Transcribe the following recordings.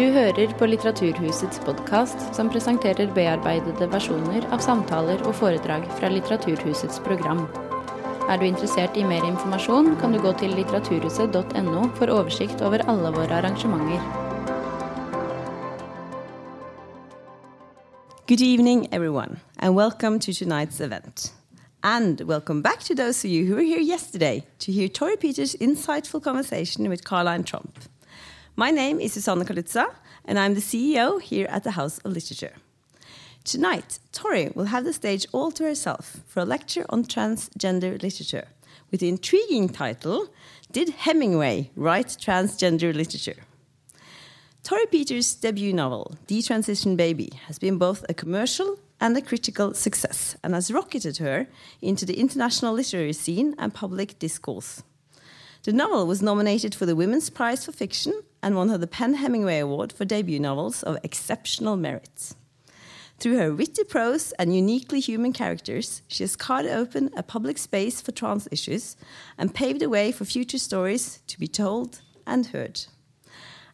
Du hører på Litteraturhusets podkast, som presenterer bearbeidede versjoner av samtaler og foredrag fra Litteraturhusets program. Er du interessert i mer informasjon, kan du gå til litteraturhuset.no for oversikt over alle våre arrangementer. Good evening, everyone, and welcome to tonight's event. And welcome back to those of you who were here yesterday to hear Tori Peters' insightful conversation with Caroline Trump. My name is Susanne Kaluza, and I'm the CEO here at the House of Literature. Tonight, Torrey will have the stage all to herself for a lecture on transgender literature with the intriguing title Did Hemingway Write Transgender Literature? Torrey Peters' debut novel, Detransition Baby, has been both a commercial and a critical success and has rocketed her into the international literary scene and public discourse. The novel was nominated for the Women's Prize for Fiction and won her the PEN Hemingway Award for debut novels of exceptional merit. Through her witty prose and uniquely human characters, she has carved open a public space for trans issues and paved the way for future stories to be told and heard.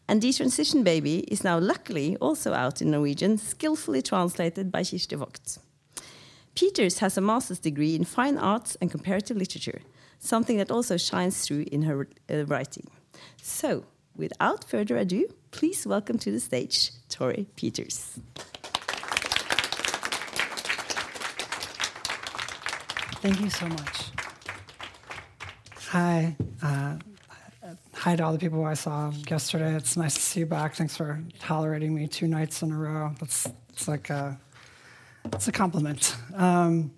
And Detransition Baby is now luckily also out in Norwegian, skillfully translated by Kirsti Vogt. Peters has a master's degree in fine arts and comparative literature, something that also shines through in her uh, writing. So, without further ado, please welcome to the stage Torrey Peters. Thank you so much. Hi. Uh, hi to all the people I saw yesterday. It's nice to see you back. Thanks for tolerating me two nights in a row. That's it's like a it's a compliment. Um,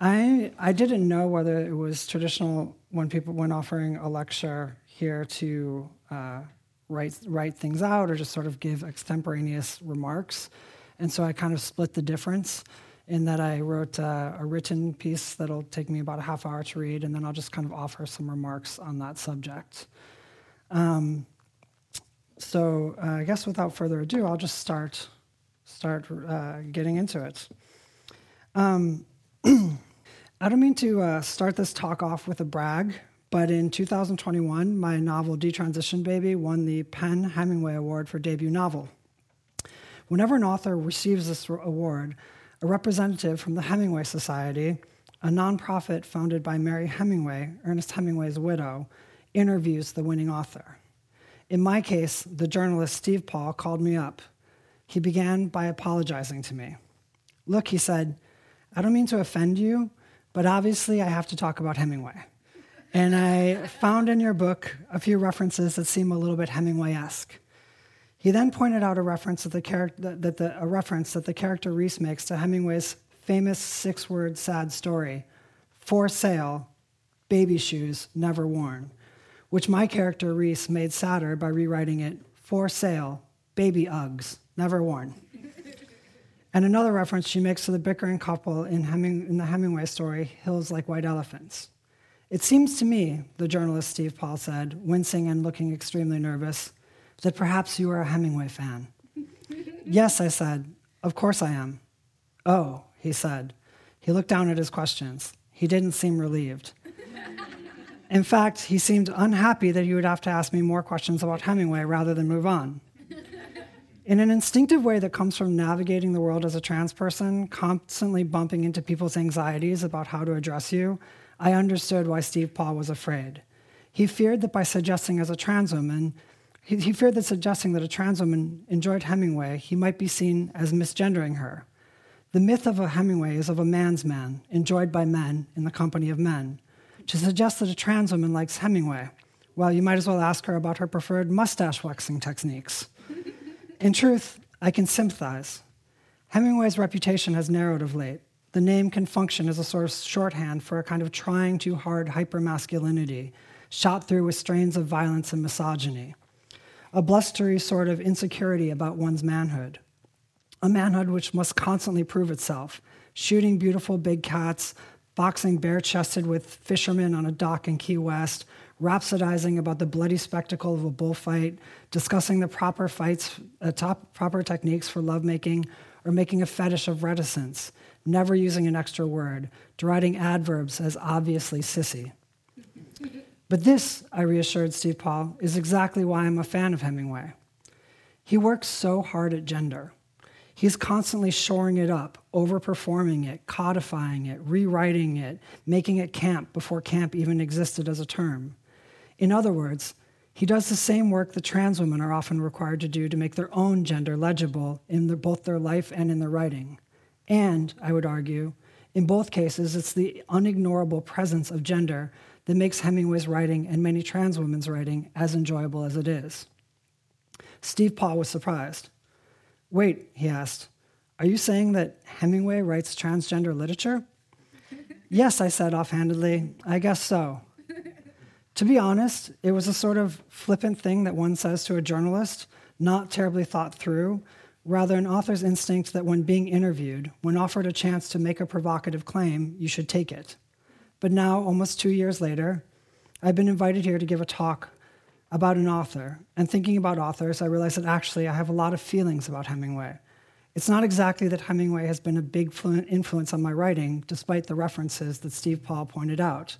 I I didn't know whether it was traditional when people when offering a lecture here to uh, write write things out or just sort of give extemporaneous remarks, and so I kind of split the difference in that I wrote uh, a written piece that'll take me about a half hour to read, and then I'll just kind of offer some remarks on that subject. Um, so uh, I guess without further ado, I'll just start start uh, getting into it. Um, I don't mean to uh, start this talk off with a brag, but in 2021, my novel Detransition Baby won the PEN Hemingway Award for debut novel. Whenever an author receives this award, a representative from the Hemingway Society, a nonprofit founded by Mary Hemingway, Ernest Hemingway's widow, interviews the winning author. In my case, the journalist Steve Paul called me up. He began by apologizing to me. Look, he said, I don't mean to offend you, but obviously I have to talk about Hemingway. And I found in your book a few references that seem a little bit Hemingway esque. He then pointed out a reference that the, char- that the, a reference that the character Reese makes to Hemingway's famous six word sad story For sale, baby shoes never worn, which my character Reese made sadder by rewriting it For sale, baby Uggs never worn. and another reference she makes to the bickering couple in, Heming- in the Hemingway story, Hills Like White Elephants. It seems to me, the journalist Steve Paul said, wincing and looking extremely nervous, that perhaps you are a Hemingway fan. yes, I said, of course I am. Oh, he said. He looked down at his questions. He didn't seem relieved. In fact, he seemed unhappy that he would have to ask me more questions about Hemingway rather than move on. In an instinctive way that comes from navigating the world as a trans person, constantly bumping into people's anxieties about how to address you, I understood why Steve Paul was afraid. He feared that by suggesting as a trans woman he, he feared that suggesting that a trans woman enjoyed Hemingway, he might be seen as misgendering her. The myth of a Hemingway is of a man's man, enjoyed by men in the company of men. To suggest that a trans woman likes Hemingway, well, you might as well ask her about her preferred mustache waxing techniques. in truth, I can sympathize. Hemingway's reputation has narrowed of late. The name can function as a sort of shorthand for a kind of trying too hard hypermasculinity, shot through with strains of violence and misogyny. A blustery sort of insecurity about one's manhood, a manhood which must constantly prove itself, shooting beautiful big cats, boxing bare chested with fishermen on a dock in Key West, rhapsodizing about the bloody spectacle of a bullfight, discussing the proper fights, uh, top, proper techniques for lovemaking, or making a fetish of reticence, never using an extra word, deriding adverbs as obviously sissy. But this, I reassured Steve Paul, is exactly why I'm a fan of Hemingway. He works so hard at gender. He's constantly shoring it up, overperforming it, codifying it, rewriting it, making it camp before camp even existed as a term. In other words, he does the same work that trans women are often required to do to make their own gender legible in both their life and in their writing. And, I would argue, in both cases, it's the unignorable presence of gender that makes Hemingway's writing and many trans women's writing as enjoyable as it is. Steve Paul was surprised. Wait, he asked, are you saying that Hemingway writes transgender literature? yes, I said offhandedly, I guess so. To be honest, it was a sort of flippant thing that one says to a journalist, not terribly thought through, rather, an author's instinct that when being interviewed, when offered a chance to make a provocative claim, you should take it. But now, almost two years later, I've been invited here to give a talk about an author. And thinking about authors, I realized that actually I have a lot of feelings about Hemingway. It's not exactly that Hemingway has been a big influence on my writing, despite the references that Steve Paul pointed out.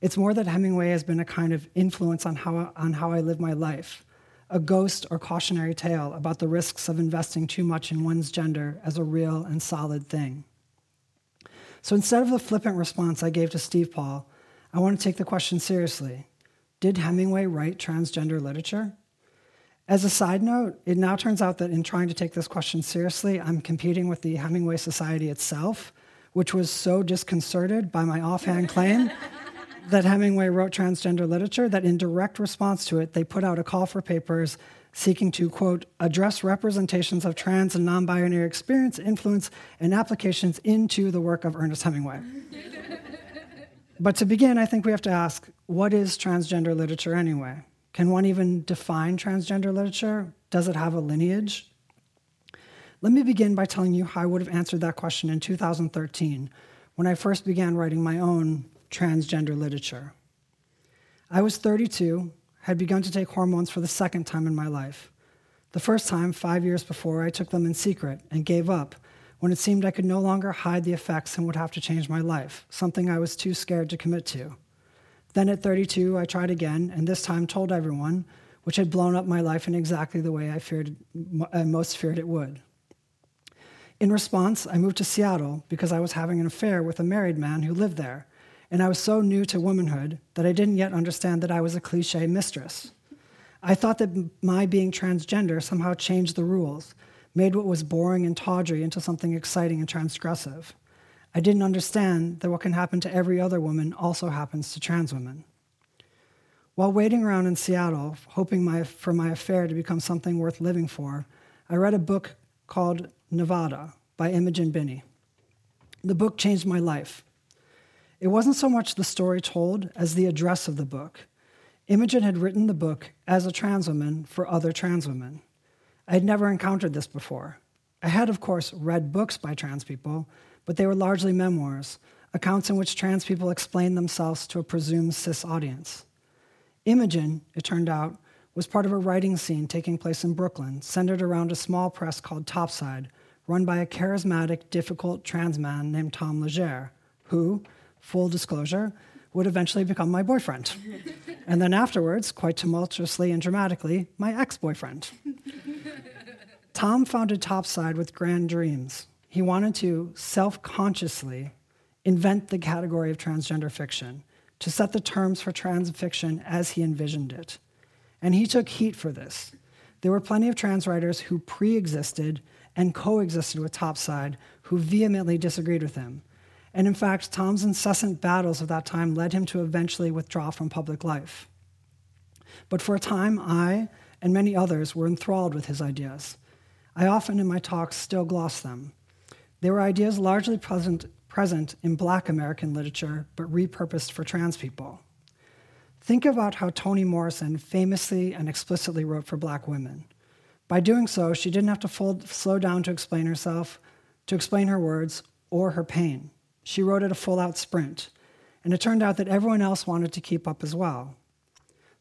It's more that Hemingway has been a kind of influence on how, on how I live my life, a ghost or cautionary tale about the risks of investing too much in one's gender as a real and solid thing. So instead of the flippant response I gave to Steve Paul, I want to take the question seriously did Hemingway write transgender literature? As a side note, it now turns out that in trying to take this question seriously, I'm competing with the Hemingway Society itself, which was so disconcerted by my offhand claim that Hemingway wrote transgender literature that in direct response to it, they put out a call for papers seeking to, quote, address representations of trans and non binary experience, influence, and applications into the work of Ernest Hemingway. but to begin, I think we have to ask what is transgender literature anyway? Can one even define transgender literature? Does it have a lineage? Let me begin by telling you how I would have answered that question in 2013 when I first began writing my own transgender literature. I was 32, had begun to take hormones for the second time in my life. The first time, five years before, I took them in secret and gave up when it seemed I could no longer hide the effects and would have to change my life, something I was too scared to commit to. Then at 32, I tried again, and this time told everyone, which had blown up my life in exactly the way I feared, I most feared it would. In response, I moved to Seattle because I was having an affair with a married man who lived there, and I was so new to womanhood that I didn't yet understand that I was a cliche mistress. I thought that my being transgender somehow changed the rules, made what was boring and tawdry into something exciting and transgressive. I didn't understand that what can happen to every other woman also happens to trans women. While waiting around in Seattle, hoping my, for my affair to become something worth living for, I read a book called Nevada by Imogen Binnie. The book changed my life. It wasn't so much the story told as the address of the book. Imogen had written the book as a trans woman for other trans women. I had never encountered this before. I had, of course, read books by trans people, but they were largely memoirs, accounts in which trans people explained themselves to a presumed cis audience. Imogen, it turned out, was part of a writing scene taking place in Brooklyn, centered around a small press called Topside, run by a charismatic, difficult trans man named Tom Léger, who, full disclosure, would eventually become my boyfriend. and then afterwards, quite tumultuously and dramatically, my ex boyfriend. Tom founded Topside with grand dreams he wanted to self consciously invent the category of transgender fiction, to set the terms for trans fiction as he envisioned it. And he took heat for this. There were plenty of trans writers who pre existed and coexisted with Topside who vehemently disagreed with him. And in fact, Tom's incessant battles of that time led him to eventually withdraw from public life. But for a time, I and many others were enthralled with his ideas. I often in my talks still gloss them. They were ideas largely present, present in black American literature, but repurposed for trans people. Think about how Toni Morrison famously and explicitly wrote for black women. By doing so, she didn't have to fold, slow down to explain herself, to explain her words, or her pain. She wrote at a full out sprint, and it turned out that everyone else wanted to keep up as well.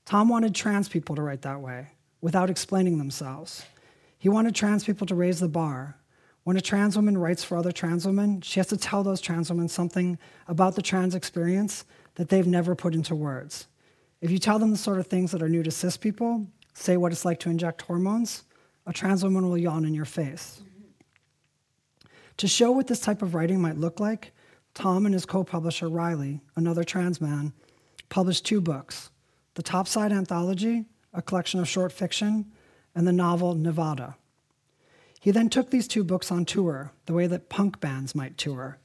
Tom wanted trans people to write that way, without explaining themselves. He wanted trans people to raise the bar, when a trans woman writes for other trans women, she has to tell those trans women something about the trans experience that they've never put into words. If you tell them the sort of things that are new to cis people, say what it's like to inject hormones, a trans woman will yawn in your face. To show what this type of writing might look like, Tom and his co publisher Riley, another trans man, published two books The Topside Anthology, a collection of short fiction, and the novel Nevada. He then took these two books on tour, the way that punk bands might tour,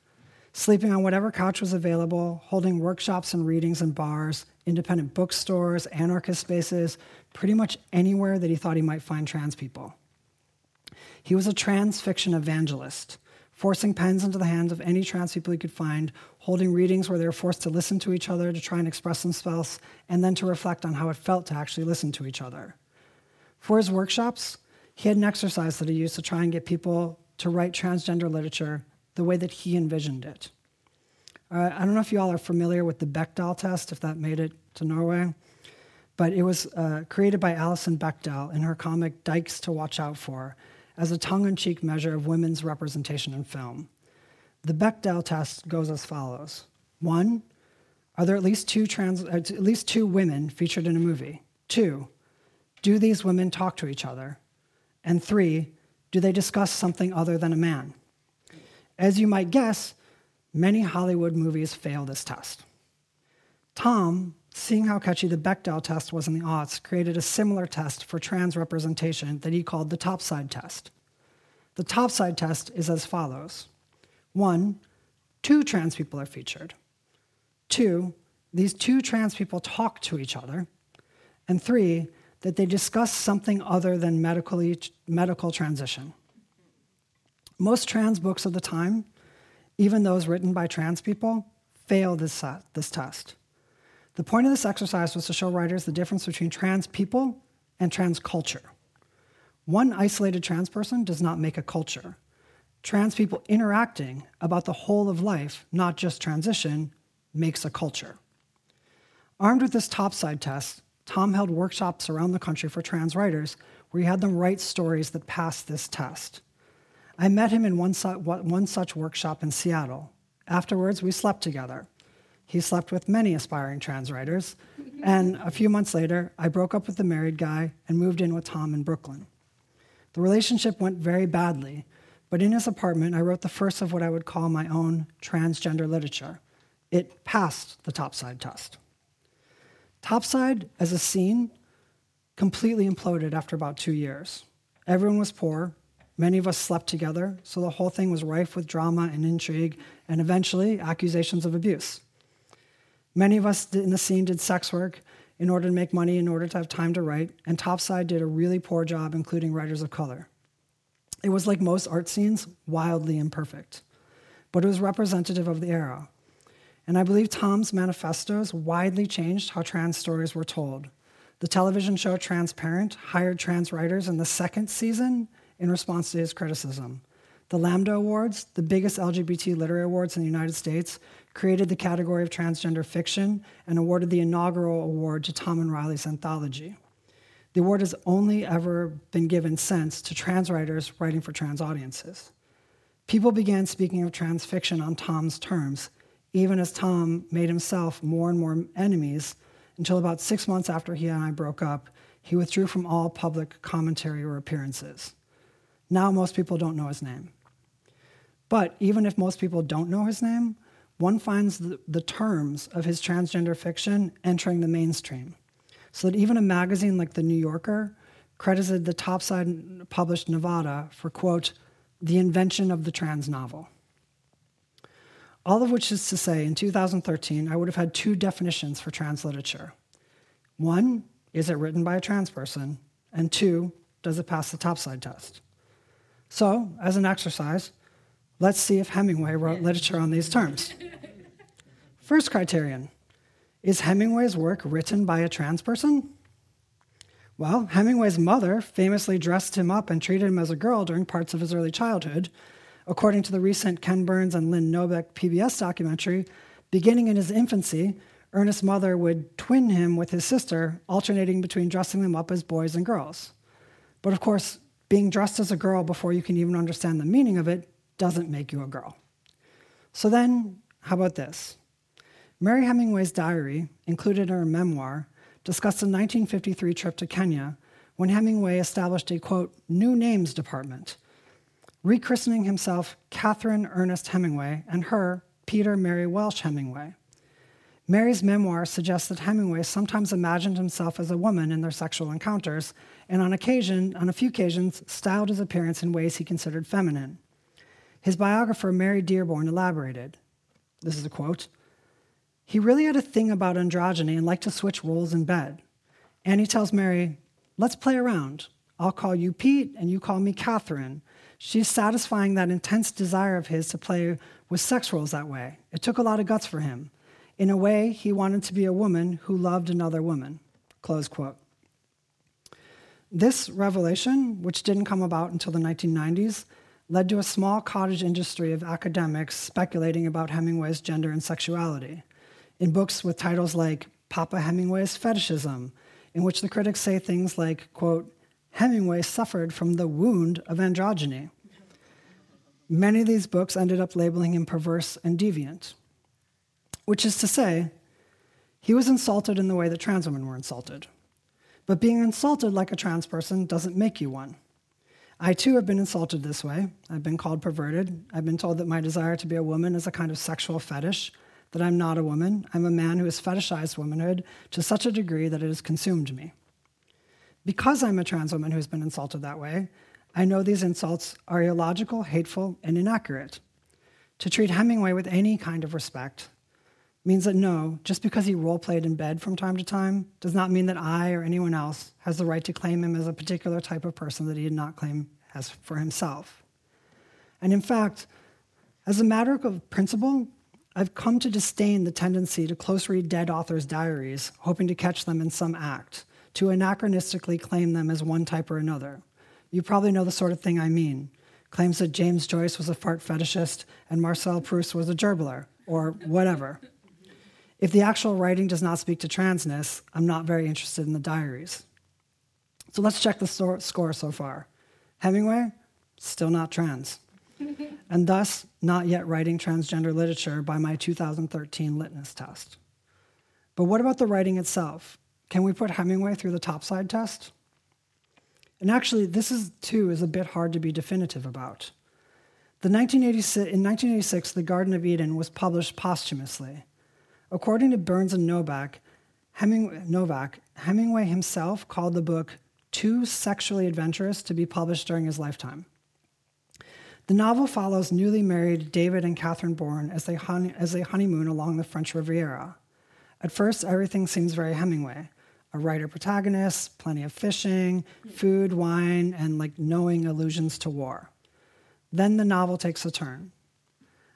sleeping on whatever couch was available, holding workshops and readings in bars, independent bookstores, anarchist spaces, pretty much anywhere that he thought he might find trans people. He was a trans fiction evangelist, forcing pens into the hands of any trans people he could find, holding readings where they were forced to listen to each other to try and express themselves, and then to reflect on how it felt to actually listen to each other. For his workshops, he had an exercise that he used to try and get people to write transgender literature the way that he envisioned it. Uh, I don't know if you all are familiar with the Bechdel test, if that made it to Norway, but it was uh, created by Alison Bechdel in her comic Dykes to Watch Out For as a tongue in cheek measure of women's representation in film. The Bechdel test goes as follows One, are there at least two, trans, uh, at least two women featured in a movie? Two, do these women talk to each other? And three, do they discuss something other than a man? As you might guess, many Hollywood movies fail this test. Tom, seeing how catchy the Bechdel test was in the aughts, created a similar test for trans representation that he called the topside test. The topside test is as follows one, two trans people are featured. Two, these two trans people talk to each other. And three, that they discuss something other than medically, medical transition. Most trans books of the time, even those written by trans people, fail this, uh, this test. The point of this exercise was to show writers the difference between trans people and trans culture. One isolated trans person does not make a culture. Trans people interacting about the whole of life, not just transition, makes a culture. Armed with this topside test, Tom held workshops around the country for trans writers where he had them write stories that passed this test. I met him in one, su- one such workshop in Seattle. Afterwards, we slept together. He slept with many aspiring trans writers, and a few months later, I broke up with the married guy and moved in with Tom in Brooklyn. The relationship went very badly, but in his apartment, I wrote the first of what I would call my own transgender literature. It passed the topside test. Topside, as a scene, completely imploded after about two years. Everyone was poor, Many of us slept together, so the whole thing was rife with drama and intrigue, and eventually accusations of abuse. Many of us in the scene did sex work in order to make money, in order to have time to write, and Topside did a really poor job including writers of color. It was like most art scenes, wildly imperfect, but it was representative of the era. And I believe Tom's manifestos widely changed how trans stories were told. The television show Transparent hired trans writers in the second season in response to his criticism. The Lambda Awards, the biggest LGBT literary awards in the United States, created the category of transgender fiction and awarded the inaugural award to Tom and Riley's anthology. The award has only ever been given since to trans writers writing for trans audiences. People began speaking of trans fiction on Tom's terms, even as Tom made himself more and more enemies until about six months after he and I broke up, he withdrew from all public commentary or appearances. Now most people don't know his name. But even if most people don't know his name, one finds the, the, terms of his transgender fiction entering the mainstream. So that even a magazine like The New Yorker credited the topside published Nevada for, quote, the invention of the trans novel. All of which is to say, in 2013, I would have had two definitions for trans literature. One, is it written by a trans person? And two, does it pass the topside test? So, as an exercise, let's see if Hemingway wrote literature on these terms. First criterion Is Hemingway's work written by a trans person? Well, Hemingway's mother famously dressed him up and treated him as a girl during parts of his early childhood. According to the recent Ken Burns and Lynn Novick PBS documentary, beginning in his infancy, Ernest's mother would twin him with his sister, alternating between dressing them up as boys and girls. But of course, being dressed as a girl before you can even understand the meaning of it doesn't make you a girl. So then, how about this? Mary Hemingway's diary, included in her memoir, discussed a 1953 trip to Kenya when Hemingway established a quote, new names department, rechristening himself Catherine Ernest Hemingway and her Peter Mary Welsh Hemingway. Mary's memoir suggests that Hemingway sometimes imagined himself as a woman in their sexual encounters, and on occasion, on a few occasions, styled his appearance in ways he considered feminine. His biographer, Mary Dearborn, elaborated. This is a quote. He really had a thing about androgyny and liked to switch roles in bed. Annie tells Mary, Let's play around. I'll call you Pete and you call me Catherine. She's satisfying that intense desire of his to play with sex roles that way. It took a lot of guts for him. In a way, he wanted to be a woman who loved another woman. Close quote. This revelation, which didn't come about until the 1990s, led to a small cottage industry of academics speculating about Hemingway's gender and sexuality. In books with titles like Papa Hemingway's Fetishism, in which the critics say things like, quote, Hemingway suffered from the wound of androgyny. Many of these books ended up labeling him perverse and deviant which is to say, he was insulted in the way that trans women were insulted. But being insulted like a trans person doesn't make you one. I too have been insulted this way. I've been called perverted. I've been told that my desire to be a woman is a kind of sexual fetish, that I'm not a woman. I'm a man who has fetishized womanhood to such a degree that it has consumed me. Because I'm a trans woman who has been insulted that way, I know these insults are illogical, hateful, and inaccurate. To treat Hemingway with any kind of respect means that no, just because he role played in bed from time to time does not mean that I or anyone else has the right to claim him as a particular type of person that he did not claim as for himself. And in fact, as a matter of principle, I've come to disdain the tendency to close read dead authors' diaries, hoping to catch them in some act, to anachronistically claim them as one type or another. You probably know the sort of thing I mean. Claims that James Joyce was a fart fetishist and Marcel Proust was a gerbiler, or whatever. If the actual writing does not speak to transness, I'm not very interested in the diaries. So let's check the score so far. Hemingway, still not trans, and thus not yet writing transgender literature by my 2013 litmus test. But what about the writing itself? Can we put Hemingway through the topside test? And actually, this is too is a bit hard to be definitive about. The 1986, in 1986, The Garden of Eden was published posthumously. According to Burns and Novick, Hemingway, Novick, Hemingway himself called the book too sexually adventurous to be published during his lifetime. The novel follows newly married David and Catherine Bourne as they, honey, as they honeymoon along the French Riviera. At first, everything seems very Hemingway a writer protagonist, plenty of fishing, food, wine, and like knowing allusions to war. Then the novel takes a turn.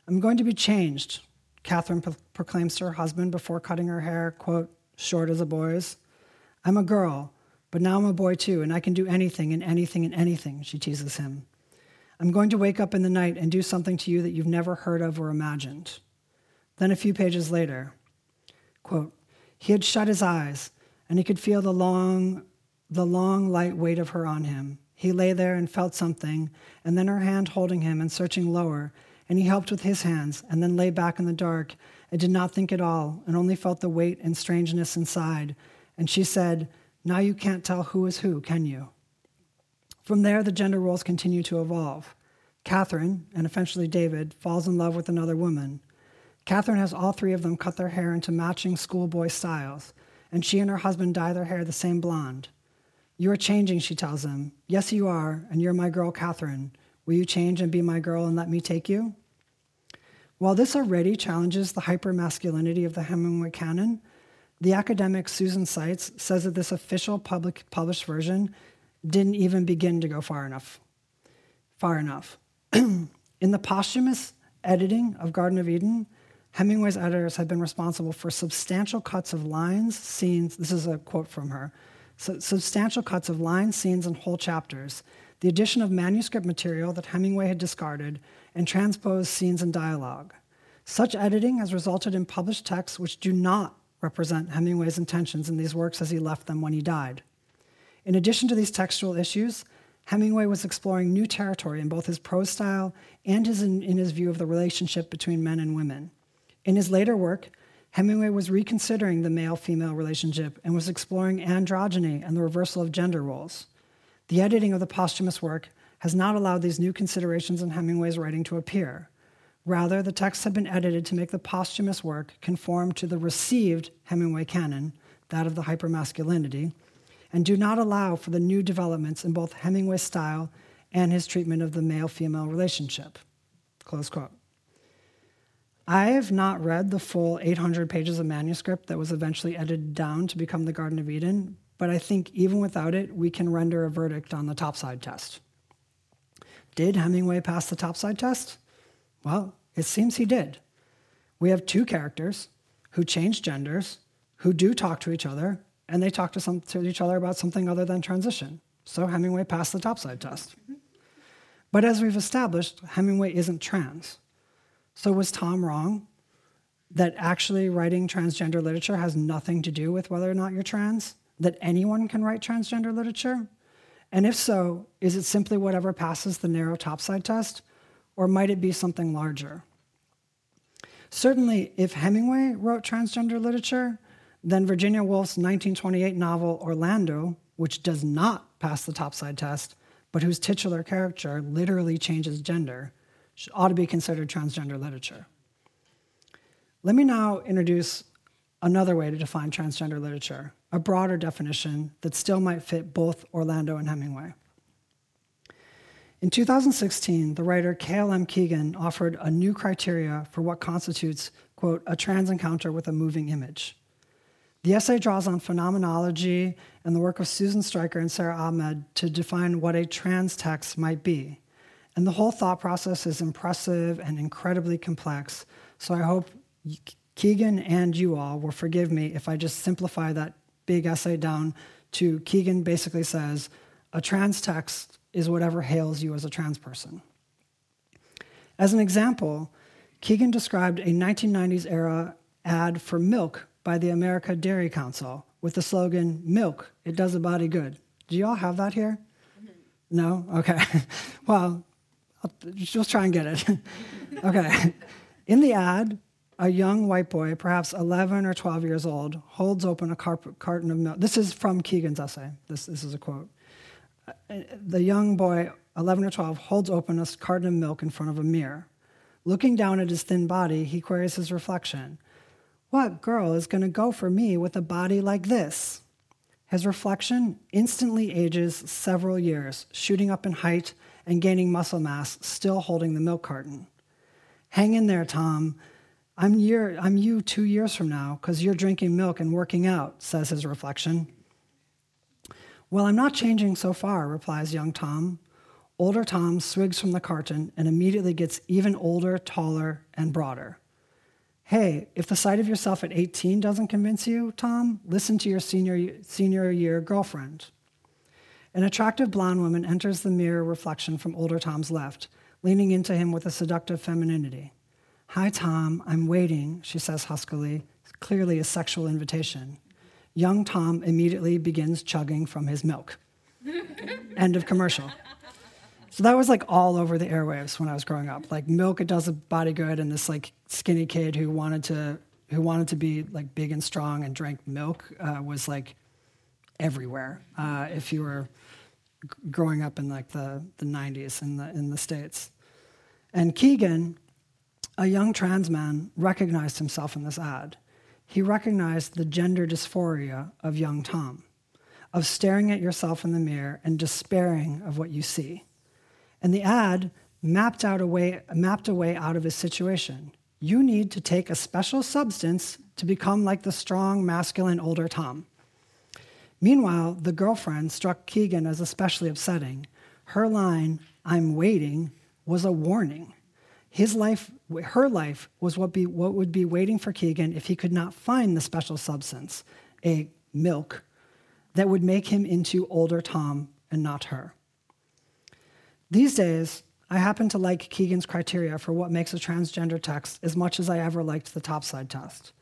I'm going to be changed, Catherine pro- proclaims to her husband before cutting her hair, quote, short as a boy's. I'm a girl, but now I'm a boy too, and I can do anything and anything and anything, she teases him. I'm going to wake up in the night and do something to you that you've never heard of or imagined. Then a few pages later, quote, he had shut his eyes, and he could feel the long, the long light weight of her on him. He lay there and felt something, and then her hand holding him and searching lower, and he helped with his hands, and then lay back in the dark and did not think at all, and only felt the weight and strangeness inside. And she said, Now you can't tell who is who, can you? From there, the gender roles continue to evolve. Catherine, and eventually David, falls in love with another woman. Catherine has all three of them cut their hair into matching schoolboy styles, and she and her husband dye their hair the same blonde. You are changing, she tells him. Yes, you are, and you're my girl, Catherine. Will you change and be my girl and let me take you? While this already challenges the hypermasculinity of the Hemingway canon, the academic Susan Seitz says that this official public published version didn't even begin to go far enough. Far enough. In the posthumous editing of Garden of Eden, Hemingway's editors have been responsible for substantial cuts of lines, scenes. This is a quote from her. So, substantial cuts of lines, scenes, and whole chapters the addition of manuscript material that Hemingway had discarded, and transposed scenes and dialogue. Such editing has resulted in published texts which do not represent Hemingway's intentions in these works as he left them when he died. In addition to these textual issues, Hemingway was exploring new territory in both his prose style and his, in, in his view of the relationship between men and women. In his later work, Hemingway was reconsidering the male female relationship and was exploring androgyny and the reversal of gender roles. The editing of the posthumous work has not allowed these new considerations in Hemingway's writing to appear. Rather, the texts have been edited to make the posthumous work conform to the received Hemingway canon, that of the hypermasculinity, and do not allow for the new developments in both Hemingway's style and his treatment of the male female relationship. Close quote. I have not read the full 800 pages of manuscript that was eventually edited down to become the Garden of Eden, but I think even without it, we can render a verdict on the topside test. Did Hemingway pass the topside test? Well, it seems he did. We have two characters who change genders, who do talk to each other, and they talk to, some, to each other about something other than transition. So Hemingway passed the topside test. But as we've established, Hemingway isn't trans. So was Tom wrong that actually writing transgender literature has nothing to do with whether or not you're trans? That anyone can write transgender literature? And if so, is it simply whatever passes the narrow topside test? Or might it be something larger? Certainly, if Hemingway wrote transgender literature, then Virginia Woolf's 1928 novel Orlando, which does not pass the topside test, but whose titular character literally changes gender, ought to be considered transgender literature. Let me now introduce another way to define transgender literature, a broader definition that still might fit both Orlando and Hemingway. In 2016, the writer Cael M. Keegan offered a new criteria for what constitutes, quote, a trans encounter with a moving image. The essay draws on phenomenology and the work of Susan Stryker and Sara Ahmed to define what a trans text might be. And the whole thought process is impressive and incredibly complex. So I hope Keegan and you all will forgive me if I just simplify that big essay down to Keegan basically says a trans text is whatever hails you as a trans person. As an example, Keegan described a 1990s era ad for milk by the America Dairy Council with the slogan, Milk, it does a body good. Do you all have that here? Mm-hmm. No? Okay. well, I'll just try and get it. okay. In the ad, a young white boy, perhaps 11 or 12 years old, holds open a carton of milk. This is from Keegan's essay. This, this is a quote. The young boy, 11 or 12, holds open a carton of milk in front of a mirror. Looking down at his thin body, he queries his reflection What girl is going to go for me with a body like this? His reflection instantly ages several years, shooting up in height and gaining muscle mass, still holding the milk carton. Hang in there, Tom. I'm, year, I'm you two years from now because you're drinking milk and working out, says his reflection. Well, I'm not changing so far, replies young Tom. Older Tom swigs from the carton and immediately gets even older, taller, and broader. Hey, if the sight of yourself at 18 doesn't convince you, Tom, listen to your senior, senior year girlfriend. An attractive blonde woman enters the mirror reflection from older Tom's left, leaning into him with a seductive femininity. Hi, Tom, I'm waiting, she says huskily, clearly a sexual invitation. Young Tom immediately begins chugging from his milk. End of commercial. So that was like all over the airwaves when I was growing up. Like milk, it does a body good, and this like skinny kid who wanted to who wanted to be like big and strong and drank milk uh, was like everywhere. Uh, if you were g- growing up in like the, the 90s in the in the states, and Keegan a young trans man recognized himself in this ad. He recognized the gender dysphoria of young Tom, of staring at yourself in the mirror and despairing of what you see. And the ad mapped out a way, mapped a way out of his situation. You need to take a special substance to become like the strong, masculine older Tom. Meanwhile, the girlfriend struck Keegan as especially upsetting. Her line, I'm waiting, was a warning. His life, her life, was what, be, what would be waiting for Keegan if he could not find the special substance, a milk, that would make him into older Tom and not her. These days, I happen to like Keegan's criteria for what makes a transgender text as much as I ever liked the topside test.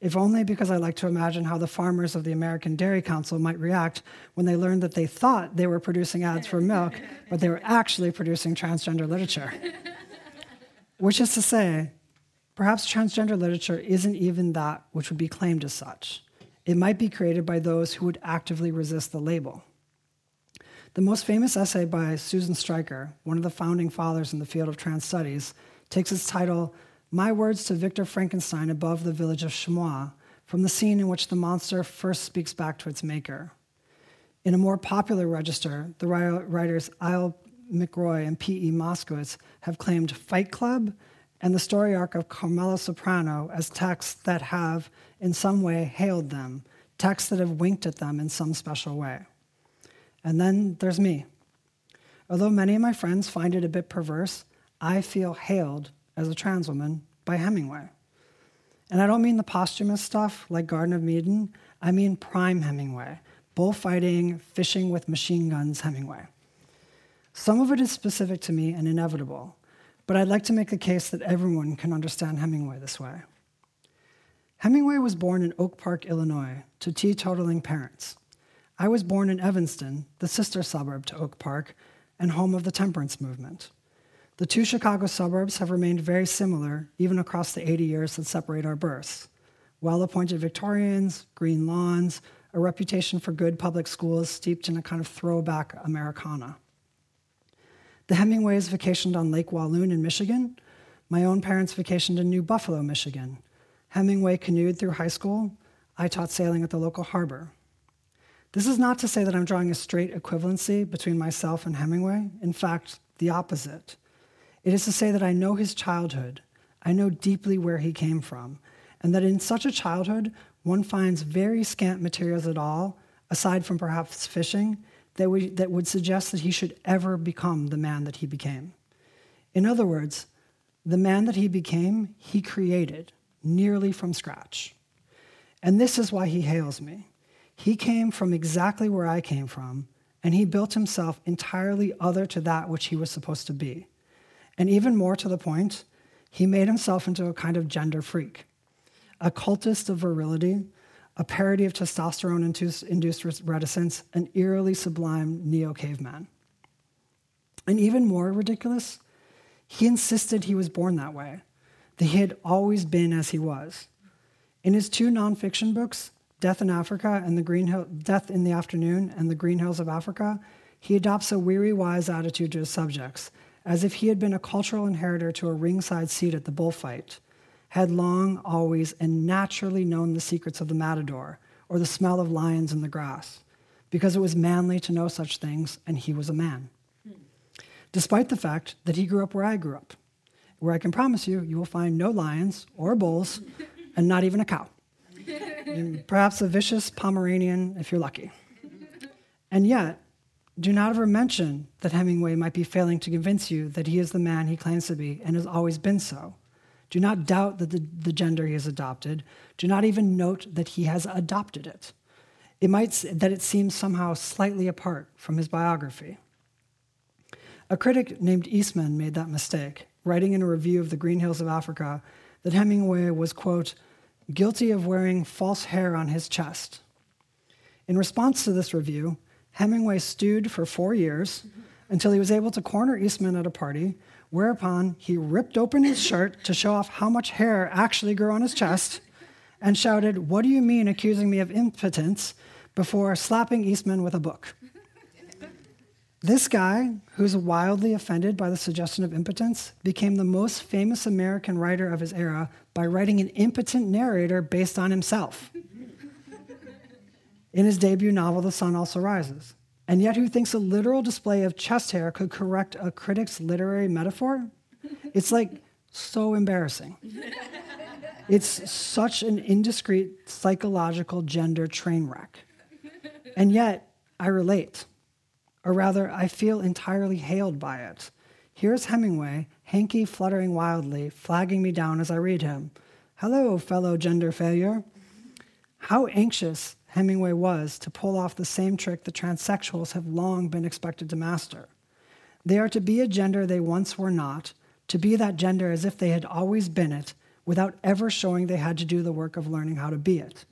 If only because I like to imagine how the farmers of the American Dairy Council might react when they learned that they thought they were producing ads for milk, but they were actually producing transgender literature. Which is to say, Perhaps transgender literature isn't even that which would be claimed as such. It might be created by those who would actively resist the label. The most famous essay by Susan Stryker, one of the founding fathers in the field of trans studies, takes its title, My Words to Victor Frankenstein Above the Village of Chamounix, from the scene in which the monster first speaks back to its maker. In a more popular register, the writers Isle McElroy and P.E. Moskowitz have claimed Fight Club and the story arc of Carmela Soprano as texts that have, in some way, hailed them, texts that have winked at them in some special way. And then there's me. Although many of my friends find it a bit perverse, I feel hailed as a trans woman by Hemingway. And I don't mean the posthumous stuff like Garden of Eden, I mean prime Hemingway, bullfighting, fishing with machine guns Hemingway. Some of it is specific to me and inevitable, but I'd like to make the case that everyone can understand Hemingway this way. Hemingway was born in Oak Park, Illinois, to teetotaling parents. I was born in Evanston, the sister suburb to Oak Park, and home of the temperance movement. The two Chicago suburbs have remained very similar even across the 80 years that separate our births. Well appointed Victorians, green lawns, a reputation for good public schools steeped in a kind of throwback Americana. The Hemingways vacationed on Lake Walloon in Michigan. My own parents vacationed in New Buffalo, Michigan. Hemingway canoed through high school. I taught sailing at the local harbor. This is not to say that I'm drawing a straight equivalency between myself and Hemingway. In fact, the opposite. It is to say that I know his childhood, I know deeply where he came from, and that in such a childhood, one finds very scant materials at all, aside from perhaps fishing, that, we, that would suggest that he should ever become the man that he became. In other words, the man that he became, he created nearly from scratch. And this is why he hails me. He came from exactly where I came from, and he built himself entirely other to that which he was supposed to be. And even more to the point, he made himself into a kind of gender freak, a cultist of virility, a parody of testosterone induced reticence, an eerily sublime neo caveman. And even more ridiculous, he insisted he was born that way, that he had always been as he was. In his two nonfiction books, Death in Africa and the Green Hill, Death in the Afternoon and the Green Hills of Africa, he adopts a weary wise attitude to his subjects, as if he had been a cultural inheritor to a ringside seat at the bullfight, had long, always, and naturally known the secrets of the matador or the smell of lions in the grass, because it was manly to know such things, and he was a man. Despite the fact that he grew up where I grew up, where I can promise you, you will find no lions or bulls, and not even a cow And perhaps a vicious Pomeranian if you're lucky. And yet, do not ever mention that Hemingway might be failing to convince you that he is the man he claims to be and has always been so. Do not doubt that the, the gender he has adopted. Do not even note that he has adopted it. It might that it seems somehow slightly apart from his biography. A critic named Eastman made that mistake, writing in a review of the Green Hills of Africa that Hemingway was, quote, guilty of wearing false hair on his chest. In response to this review, Hemingway stewed for four years mm-hmm. until he was able to corner Eastman at a party, whereupon he ripped open his shirt to show off how much hair actually grew on his chest and shouted, What do you mean accusing me of impotence? before slapping Eastman with a book. This guy, who's wildly offended by the suggestion of impotence, became the most famous American writer of his era by writing an impotent narrator based on himself. In his debut novel, The Sun Also Rises. And yet, who thinks a literal display of chest hair could correct a critic's literary metaphor? It's like so embarrassing. It's such an indiscreet psychological gender train wreck. And yet, I relate or rather, I feel entirely hailed by it. Here's Hemingway, hanky fluttering wildly, flagging me down as I read him. Hello, fellow gender failure. How anxious Hemingway was to pull off the same trick that transsexuals have long been expected to master. They are to be a gender they once were not, to be that gender as if they had always been it, without ever showing they had to do the work of learning how to be it.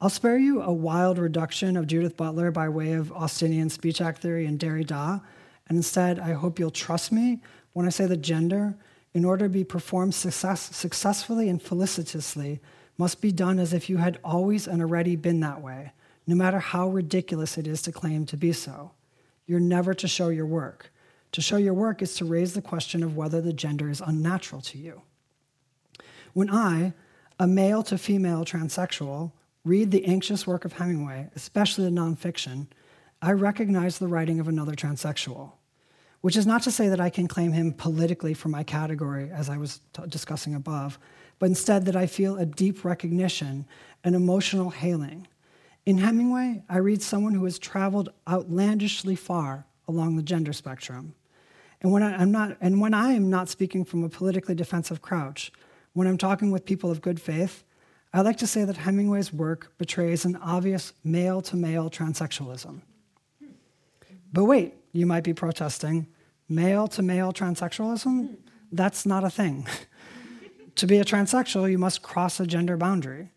I'll spare you a wild reduction of Judith Butler by way of Austinian speech act theory and Derrida, and instead, I hope you'll trust me when I say that gender, in order to be performed success, successfully and felicitously, must be done as if you had always and already been that way, no matter how ridiculous it is to claim to be so. You're never to show your work. To show your work is to raise the question of whether the gender is unnatural to you. When I, a male to female transsexual, read the anxious work of Hemingway, especially the nonfiction, I recognize the writing of another transsexual, which is not to say that I can claim him politically for my category, as I was t- discussing above, but instead that I feel a deep recognition, an emotional hailing. In Hemingway, I read someone who has traveled outlandishly far along the gender spectrum. And when I, am not, and when I am not speaking from a politically defensive crouch, when I'm talking with people of good faith, I like to say that Hemingway's work betrays an obvious male to male transsexualism. But wait, you might be protesting male to male transsexualism? That's not a thing. to be a transsexual, you must cross a gender boundary.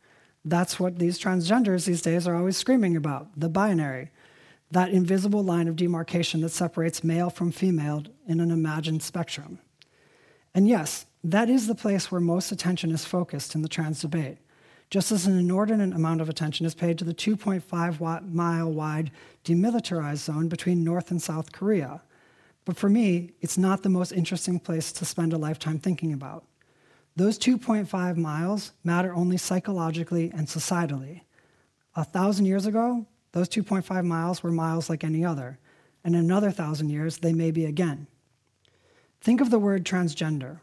That's what these transgenders these days are always screaming about the binary, that invisible line of demarcation that separates male from female in an imagined spectrum. And yes, that is the place where most attention is focused in the trans debate just as an inordinate amount of attention is paid to the 2.5 mile wide demilitarized zone between North and South Korea. But for me, it's not the most interesting place to spend a lifetime thinking about. Those 2.5 miles matter only psychologically and societally. A thousand years ago, those 2.5 miles were miles like any other, and in another thousand years, they may be again. Think of the word transgender.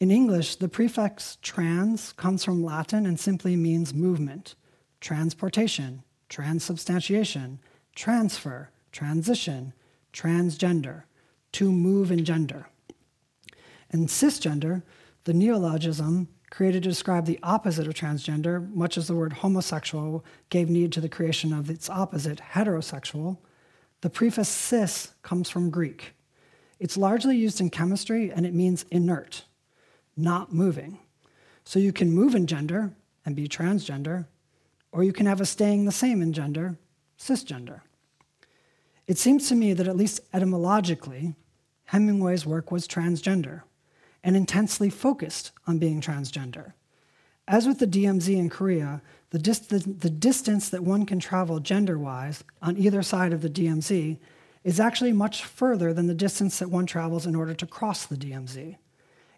In English, the prefix trans comes from Latin and simply means movement, transportation, transubstantiation, transfer, transition, transgender, to move in gender. And cisgender, the neologism created to describe the opposite of transgender, much as the word homosexual gave need to the creation of its opposite, heterosexual, the prefix cis comes from Greek. It's largely used in chemistry and it means inert not moving. So you can move in gender and be transgender, or you can have a staying the same in gender, cisgender. It seems to me that, at least etymologically, Hemingway's work was transgender and intensely focused on being transgender. As with the DMZ in Korea, the, dis- the, the distance that one can travel gender wise on either side of the DMZ is actually much further than the distance that one travels in order to cross the DMZ.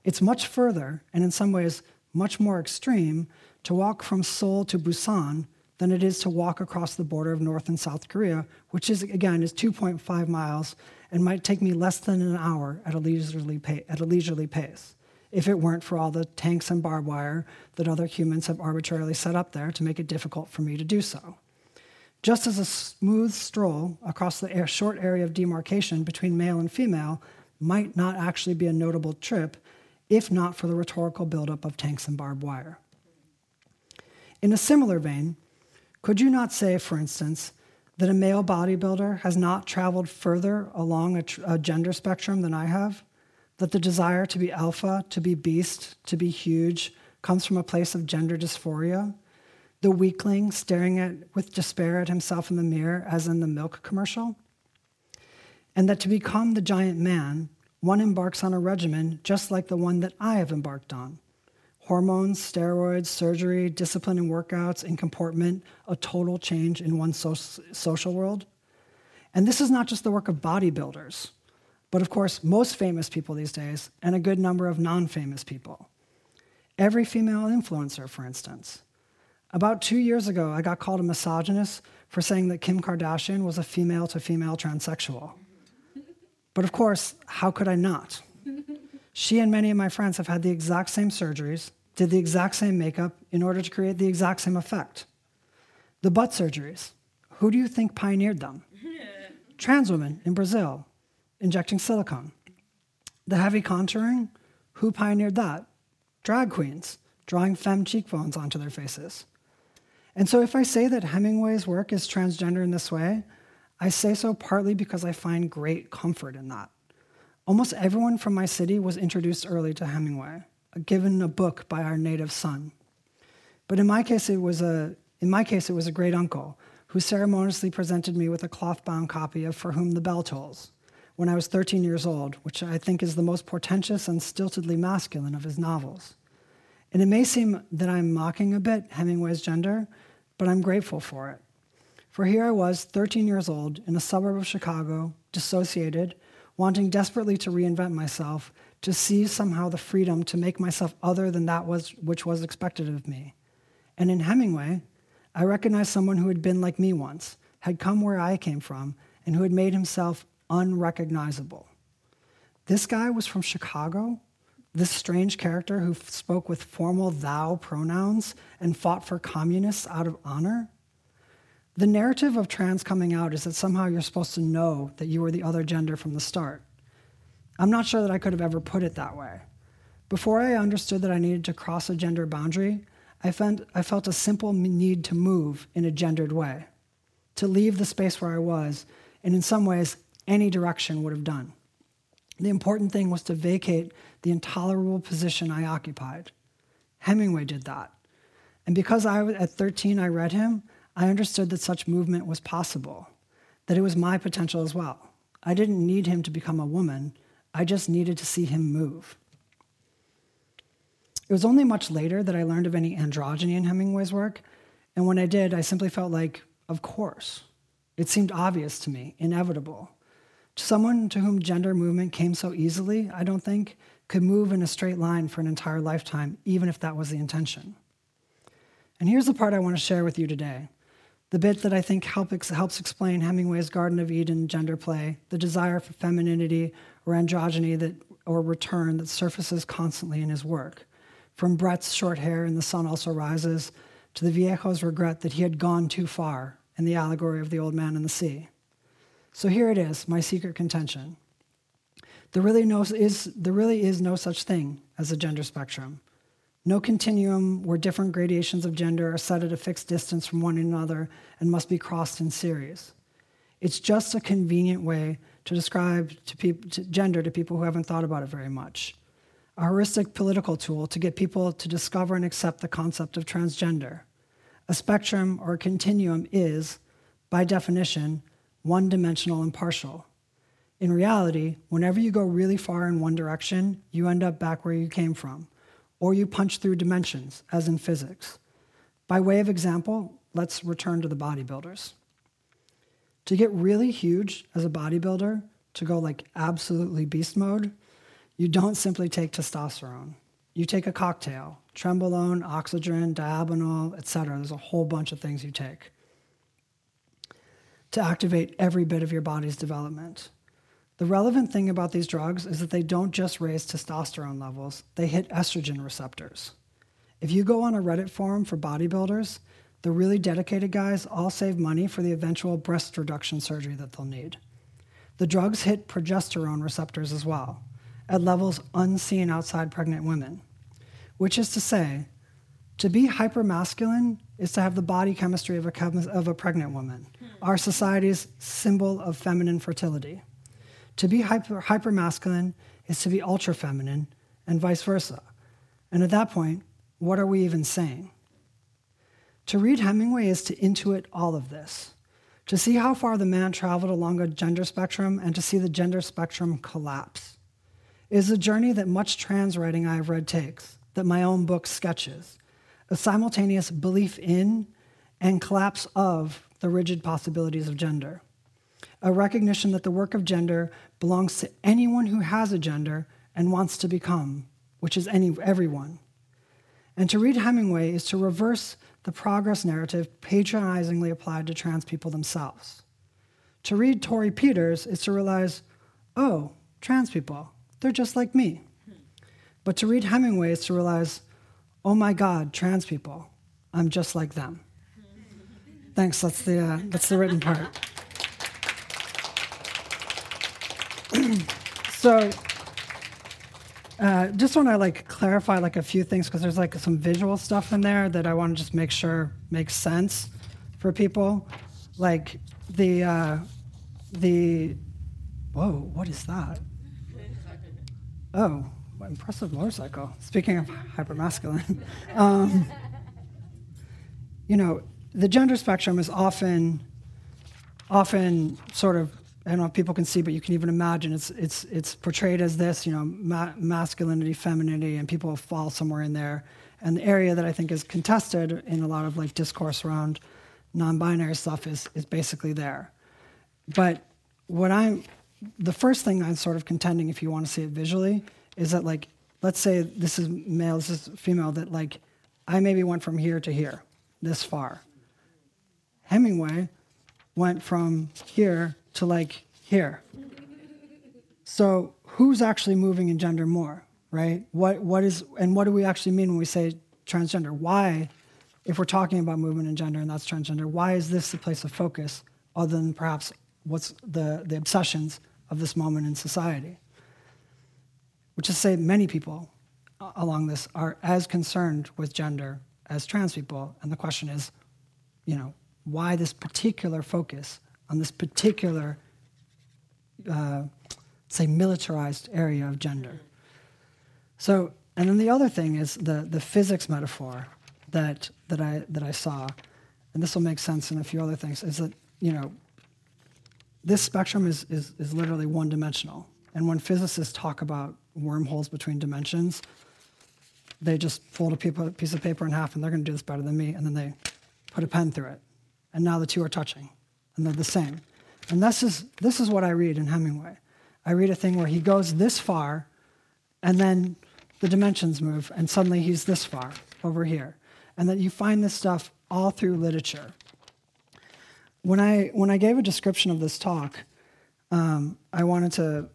It's much further, and in some ways much more extreme, to walk from Seoul to Busan than it is to walk across the border of North and South Korea, which is, again, is 2.5 miles and might take me less than an hour at a leisurely, at a leisurely pace if it weren't for all the tanks and barbed wire that other humans have arbitrarily set up there to make it difficult for me to do so. Just as a smooth stroll across the short area of demarcation between male and female might not actually be a notable trip if not for the rhetorical buildup of tanks and barbed wire. In a similar vein, could you not say, for instance, that a male bodybuilder has not traveled further along a, tr- a, gender spectrum than I have? That the desire to be alpha, to be beast, to be huge comes from a place of gender dysphoria? The weakling staring at, with despair at himself in the mirror, as in the milk commercial? And that to become the giant man one embarks on a regimen just like the one that I have embarked on hormones, steroids, surgery, discipline and workouts, and comportment, a total change in one's so- social world. And this is not just the work of bodybuilders, but of course, most famous people these days, and a good number of non famous people. Every female influencer, for instance. About two years ago, I got called a misogynist for saying that Kim Kardashian was a female to female transsexual. But of course, how could I not? she and many of my friends have had the exact same surgeries, did the exact same makeup in order to create the exact same effect. The butt surgeries, who do you think pioneered them? Trans women in Brazil injecting silicone. The heavy contouring, who pioneered that? Drag queens drawing femme cheekbones onto their faces. And so, if I say that Hemingway's work is transgender in this way, I say so partly because I find great comfort in that. Almost everyone from my city was introduced early to Hemingway, given a book by our native son. But in my case, it was a, in my case, it was a great uncle who ceremoniously presented me with a cloth bound copy of For Whom the Bell Tolls, when I was 13 years old, which I think is the most portentous and stiltedly masculine of his novels. And it may seem that I'm mocking a bit Hemingway's gender, but I'm grateful for it. For here I was, 13 years old, in a suburb of Chicago, dissociated, wanting desperately to reinvent myself, to seize somehow the freedom to make myself other than that was, which was expected of me. And in Hemingway, I recognized someone who had been like me once, had come where I came from, and who had made himself unrecognizable. This guy was from Chicago, this strange character who spoke with formal thou pronouns and fought for communists out of honor. The narrative of trans coming out is that somehow you're supposed to know that you were the other gender from the start. I'm not sure that I could have ever put it that way. Before I understood that I needed to cross a gender boundary, I, felt, I felt a simple need to move in a gendered way, to leave the space where I was, and in some ways, any direction would have done. The important thing was to vacate the intolerable position I occupied. Hemingway did that. And because I was at 13 I read him, I understood that such movement was possible, that it was my potential as well. I didn't need him to become a woman, I just needed to see him move. It was only much later that I learned of any androgyny in Hemingway's work, and when I did, I simply felt like, of course. It seemed obvious to me, inevitable. Someone to whom gender movement came so easily, I don't think, could move in a straight line for an entire lifetime, even if that was the intention. And here's the part I want to share with you today the bit that I think help helps explain Hemingway's Garden of Eden gender play, the desire for femininity or androgyny that, or return that surfaces constantly in his work. From Brett's short hair in The Sun Also Rises to the Viejo's regret that he had gone too far in the allegory of the old man and the sea. So here it is, my secret contention. There really, no, is, there really is no such thing as a gender spectrum. No continuum where different gradations of gender are set at a fixed distance from one another and must be crossed in series. It's just a convenient way to describe to gender to people who haven't thought about it very much. A heuristic political tool to get people to discover and accept the concept of transgender. A spectrum or a continuum is, by definition, one dimensional and partial. In reality, whenever you go really far in one direction, you end up back where you came from, or you punch through dimensions, as in physics. By way of example, let's return to the bodybuilders. To get really huge as a bodybuilder, to go like absolutely beast mode, you don't simply take testosterone. You take a cocktail, trenbolone, oxygen, Dianabol, etc. There's a whole bunch of things you take to activate every bit of your body's development. The relevant thing about these drugs is that they don't just raise testosterone levels, they hit estrogen receptors. If you go on a Reddit forum for bodybuilders, the really dedicated guys all save money for the eventual breast reduction surgery that they'll need. The drugs hit progesterone receptors as well, at levels unseen outside pregnant women, which is to say, to be hypermasculine is to have the body chemistry of a, of a pregnant woman, hmm. our society's symbol of feminine fertility. To be hyper, hypermasculine is to be ultra feminine, and vice versa. And at that point, what are we even saying? To read Hemingway is to intuit all of this, to see how far the man traveled along a gender spectrum and to see the gender spectrum collapse. It is a journey that much trans writing I have read takes, that my own book sketches a simultaneous belief in and collapse of the rigid possibilities of gender. A recognition that the work of gender belongs to anyone who has a gender and wants to become, which is any, everyone. And to read Hemingway is to reverse the progress narrative patronizingly applied to trans people themselves. To read Torrey Peters is to realize, oh, trans people, they're just like me. But to read Hemingway is to realize, oh my God, trans people, I'm just like them. Thanks, that's the, uh, that's the written part. so, uh, just want to like clarify like a few things because there's like some visual stuff in there that I want to just make sure makes sense for people. Like the uh, the whoa, what is that? Oh, impressive motorcycle. Speaking of hypermasculine, um, you know, the gender spectrum is often, often sort of I don't know if people can see, but you can even imagine it's it's it's portrayed as this, you know, ma- masculinity, femininity, and people fall somewhere in there. And the area that I think is contested in a lot of like discourse around non-binary stuff is is basically there. But what I'm the first thing I'm sort of contending, if you want to see it visually, is that like let's say this is male, this is female, that like I maybe went from here to here, this far. Hemingway went from here to like here. So who's actually moving in gender more, right? What what is and what do we actually mean when we say transgender? Why, if we're talking about movement and gender and that's transgender, why is this the place of focus other than perhaps what's the, the obsessions of this moment in society? Which is to say many people uh, along this are as concerned with gender as trans people. And the question is, you know, why this particular focus on this particular, uh, say, militarized area of gender? So, and then the other thing is the, the physics metaphor that, that, I, that I saw, and this will make sense in a few other things, is that, you know, this spectrum is, is, is literally one dimensional. And when physicists talk about wormholes between dimensions, they just fold a piece of paper in half and they're going to do this better than me. And then they put a pen through it. And now the two are touching and they're the same. And this is, this is what I read in Hemingway. I read a thing where he goes this far and then the dimensions move and suddenly he's this far over here. And that you find this stuff all through literature. When I, when I gave a description of this talk, um, I wanted to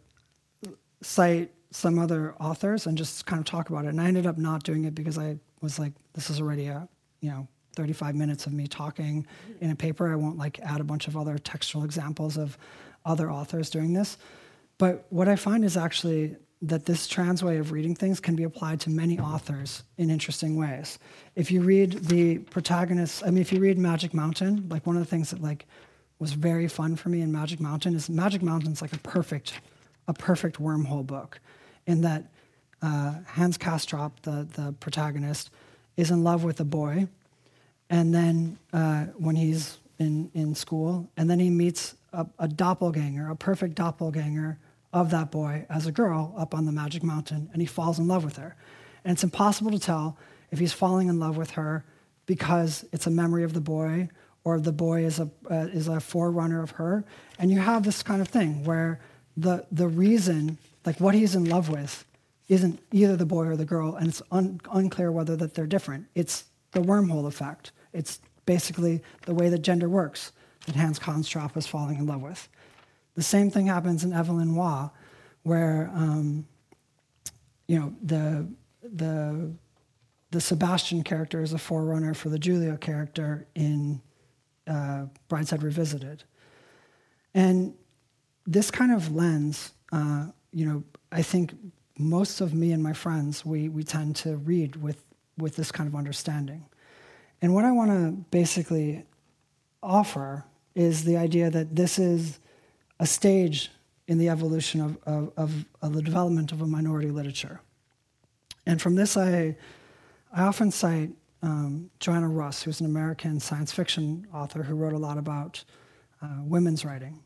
cite some other authors and just kind of talk about it. And I ended up not doing it because I was like, this is already a, you know, 35 minutes of me talking in a paper. I won't like add a bunch of other textual examples of other authors doing this. But what I find is actually that this trans way of reading things can be applied to many authors in interesting ways. If you read the protagonists, I mean, if you read Magic Mountain, like one of the things that like was very fun for me in Magic Mountain is Magic Mountain's like a perfect, a perfect wormhole book in that uh, Hans Castorp, the, the protagonist, is in love with a boy. And then uh, when he's in, in school, and then he meets a, a, doppelganger, a perfect doppelganger of that boy as a girl up on the Magic Mountain, and he falls in love with her. And it's impossible to tell if he's falling in love with her because it's a memory of the boy or the boy is a, uh, is a forerunner of her. And you have this kind of thing where the, the reason like what he's in love with isn't either the boy or the girl, and it's un- unclear whether that they're different. It's the wormhole effect. It's basically the way that gender works that Hans Castorp was falling in love with. The same thing happens in Evelyn Waugh, where um, you know the the the Sebastian character is a forerunner for the Julia character in uh, Brideshead Revisited, and this kind of lens uh, you know, I think most of me and my friends, we, we tend to read with, with this kind of understanding. And what I want to basically offer is the idea that this is a stage in the evolution of, of, of, of the development of a minority literature. And from this, I, I often cite um, Joanna Russ, who's an American science fiction author who wrote a lot about uh, women's writing.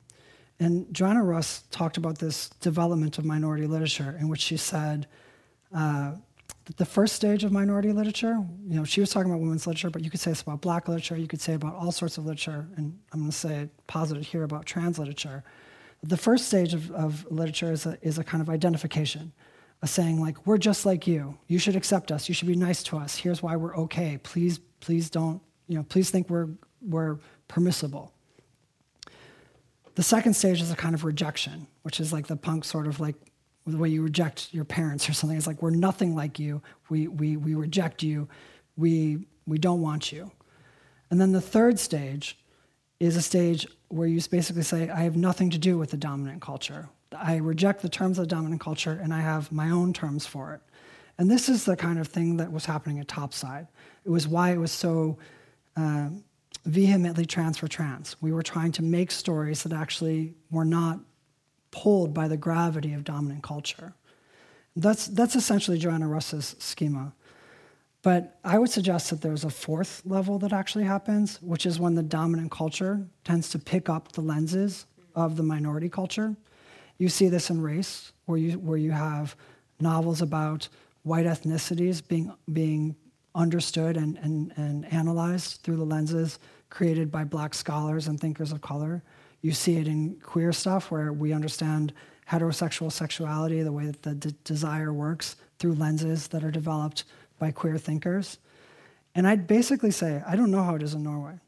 And Joanna Russ talked about this development of minority literature, in which she said uh, the first stage of minority literature, you know, she was talking about women's literature, but you could say this about black literature, you could say about all sorts of literature, and I'm going to say positive here about trans literature. The first stage of, of literature is a, is a kind of identification, a saying like, we're just like you. You should accept us. You should be nice to us. Here's why we're okay. Please, please don't, you know, please think we're, we're permissible. The second stage is a kind of rejection, which is like the punk sort of like the way you reject your parents or something. It's like, we're nothing like you. We, we, we reject you. We, we don't want you. And then the third stage is a stage where you basically say, I have nothing to do with the dominant culture. I reject the terms of the dominant culture and I have my own terms for it. And this is the kind of thing that was happening at Topside. It was why it was so uh, vehemently trans for trans. We were trying to make stories that actually were not pulled by the gravity of dominant culture. That's, that's essentially Joanna Russ's schema. But I would suggest that there's a fourth level that actually happens, which is when the dominant culture tends to pick up the lenses of the minority culture. You see this in race, where you, where you have novels about white ethnicities being, being understood and, and, and analyzed through the lenses created by black scholars and thinkers of color. You see it in queer stuff, where we understand heterosexual sexuality, the way that the de- desire works through lenses that are developed by queer thinkers. And I'd basically say, I don't know how it is in Norway,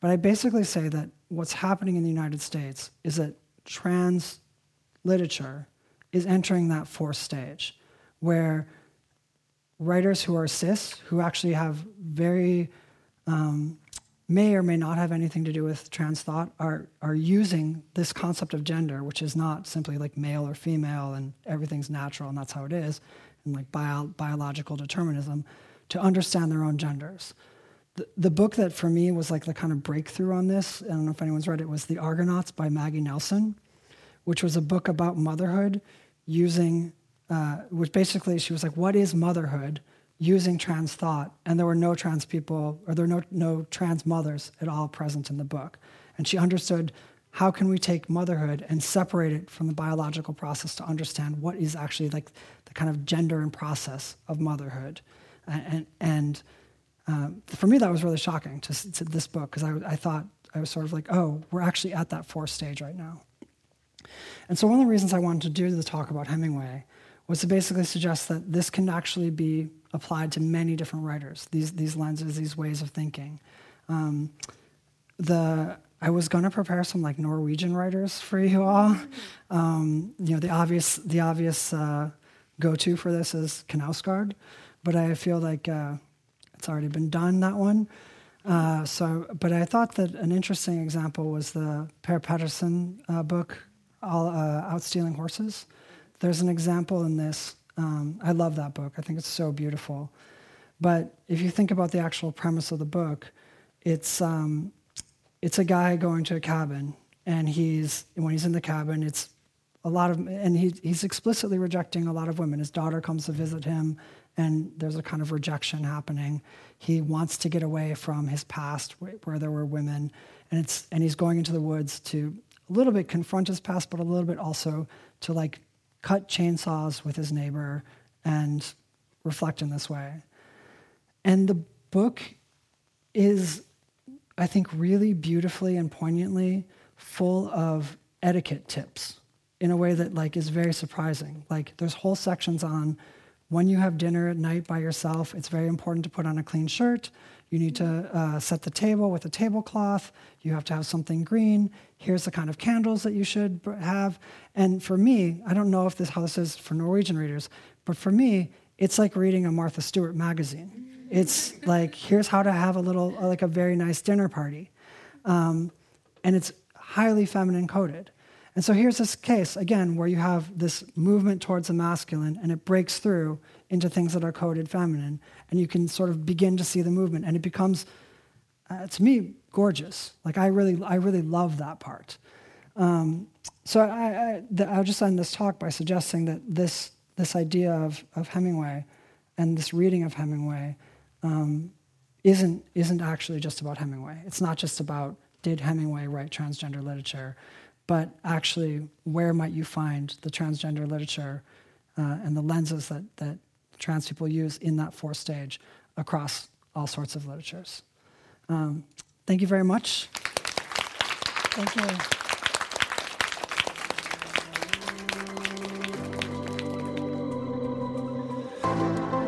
but I basically say that what's happening in the United States is that trans literature is entering that fourth stage where writers who are cis, who actually have very, um, may or may not have anything to do with trans thought, are, are using this concept of gender, which is not simply like male or female and everything's natural and that's how it is, and like bio, biological determinism, to understand their own genders. The, the book that for me was like the kind of breakthrough on this, I don't know if anyone's read it, was The Argonauts by Maggie Nelson, which was a book about motherhood using, uh, which basically she was like, what is motherhood using trans thought? And there were no trans people, or there were no, no trans mothers at all present in the book. And she understood how can we take motherhood and separate it from the biological process to understand what is actually like the kind of gender and process of motherhood. And, and um, for me, that was really shocking to, to this book because I, I thought I was sort of like, oh, we're actually at that fourth stage right now. And so one of the reasons I wanted to do the talk about Hemingway was to basically suggest that this can actually be applied to many different writers, these, these lenses, these ways of thinking. Um, the, I was going to prepare some like Norwegian writers for you all. Um, you know, the obvious, the obvious uh, go-to for this is Knausgaard, but I feel like uh, it's already been done, that one. Uh, so, but I thought that an interesting example was the Per Petterson uh, book, all, uh, Out Stealing Horses. There's an example in this. Um, I love that book. I think it's so beautiful. But if you think about the actual premise of the book, it's um, it's a guy going to a cabin, and he's when he's in the cabin, it's a lot of, and he, he's explicitly rejecting a lot of women. His daughter comes to visit him, and there's a kind of rejection happening. He wants to get away from his past where, where there were women, and it's and he's going into the woods to a little bit confront his past, but a little bit also to like cut chainsaws with his neighbor and reflect in this way. And the book is, I think, really beautifully and poignantly full of etiquette tips in a way that like is very surprising. Like there's whole sections on when you have dinner at night by yourself, it's very important to put on a clean shirt. You need to uh, set the table with a tablecloth. You have to have something green. Here's the kind of candles that you should have. And for me, I don't know if this how this is for Norwegian readers, but for me, it's like reading a Martha Stewart magazine. It's like here's how to have a little like a very nice dinner party, um, and it's highly feminine coded. And so here's this case, again, where you have this movement towards the masculine and it breaks through into things that are coded feminine. And you can sort of begin to see the movement. And it becomes, uh, to me, gorgeous. Like, I really, I really love that part. Um, so I, I, the, I'll just end this talk by suggesting that this, this idea of, of Hemingway and this reading of Hemingway um, isn't, isn't actually just about Hemingway. It's not just about did Hemingway write transgender literature but actually, where might you find the transgender literature uh, and the lenses that, that trans people use in that fourth stage across all sorts of literatures? Um, thank you very much. Thank you.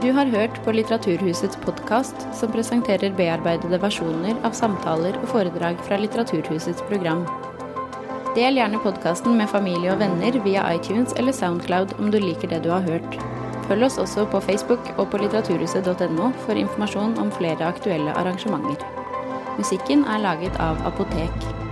Du har hørt på Litteraturhusets podkast, som presenterer bearbeidede versjoner av samtaler og foredrag fra Litteraturhusets program. Del gjerne podkasten med familie og venner via iTunes eller Soundcloud om du liker det du har hørt. Følg oss også på Facebook og på litteraturhuset.no for informasjon om flere aktuelle arrangementer. Musikken er laget av Apotek.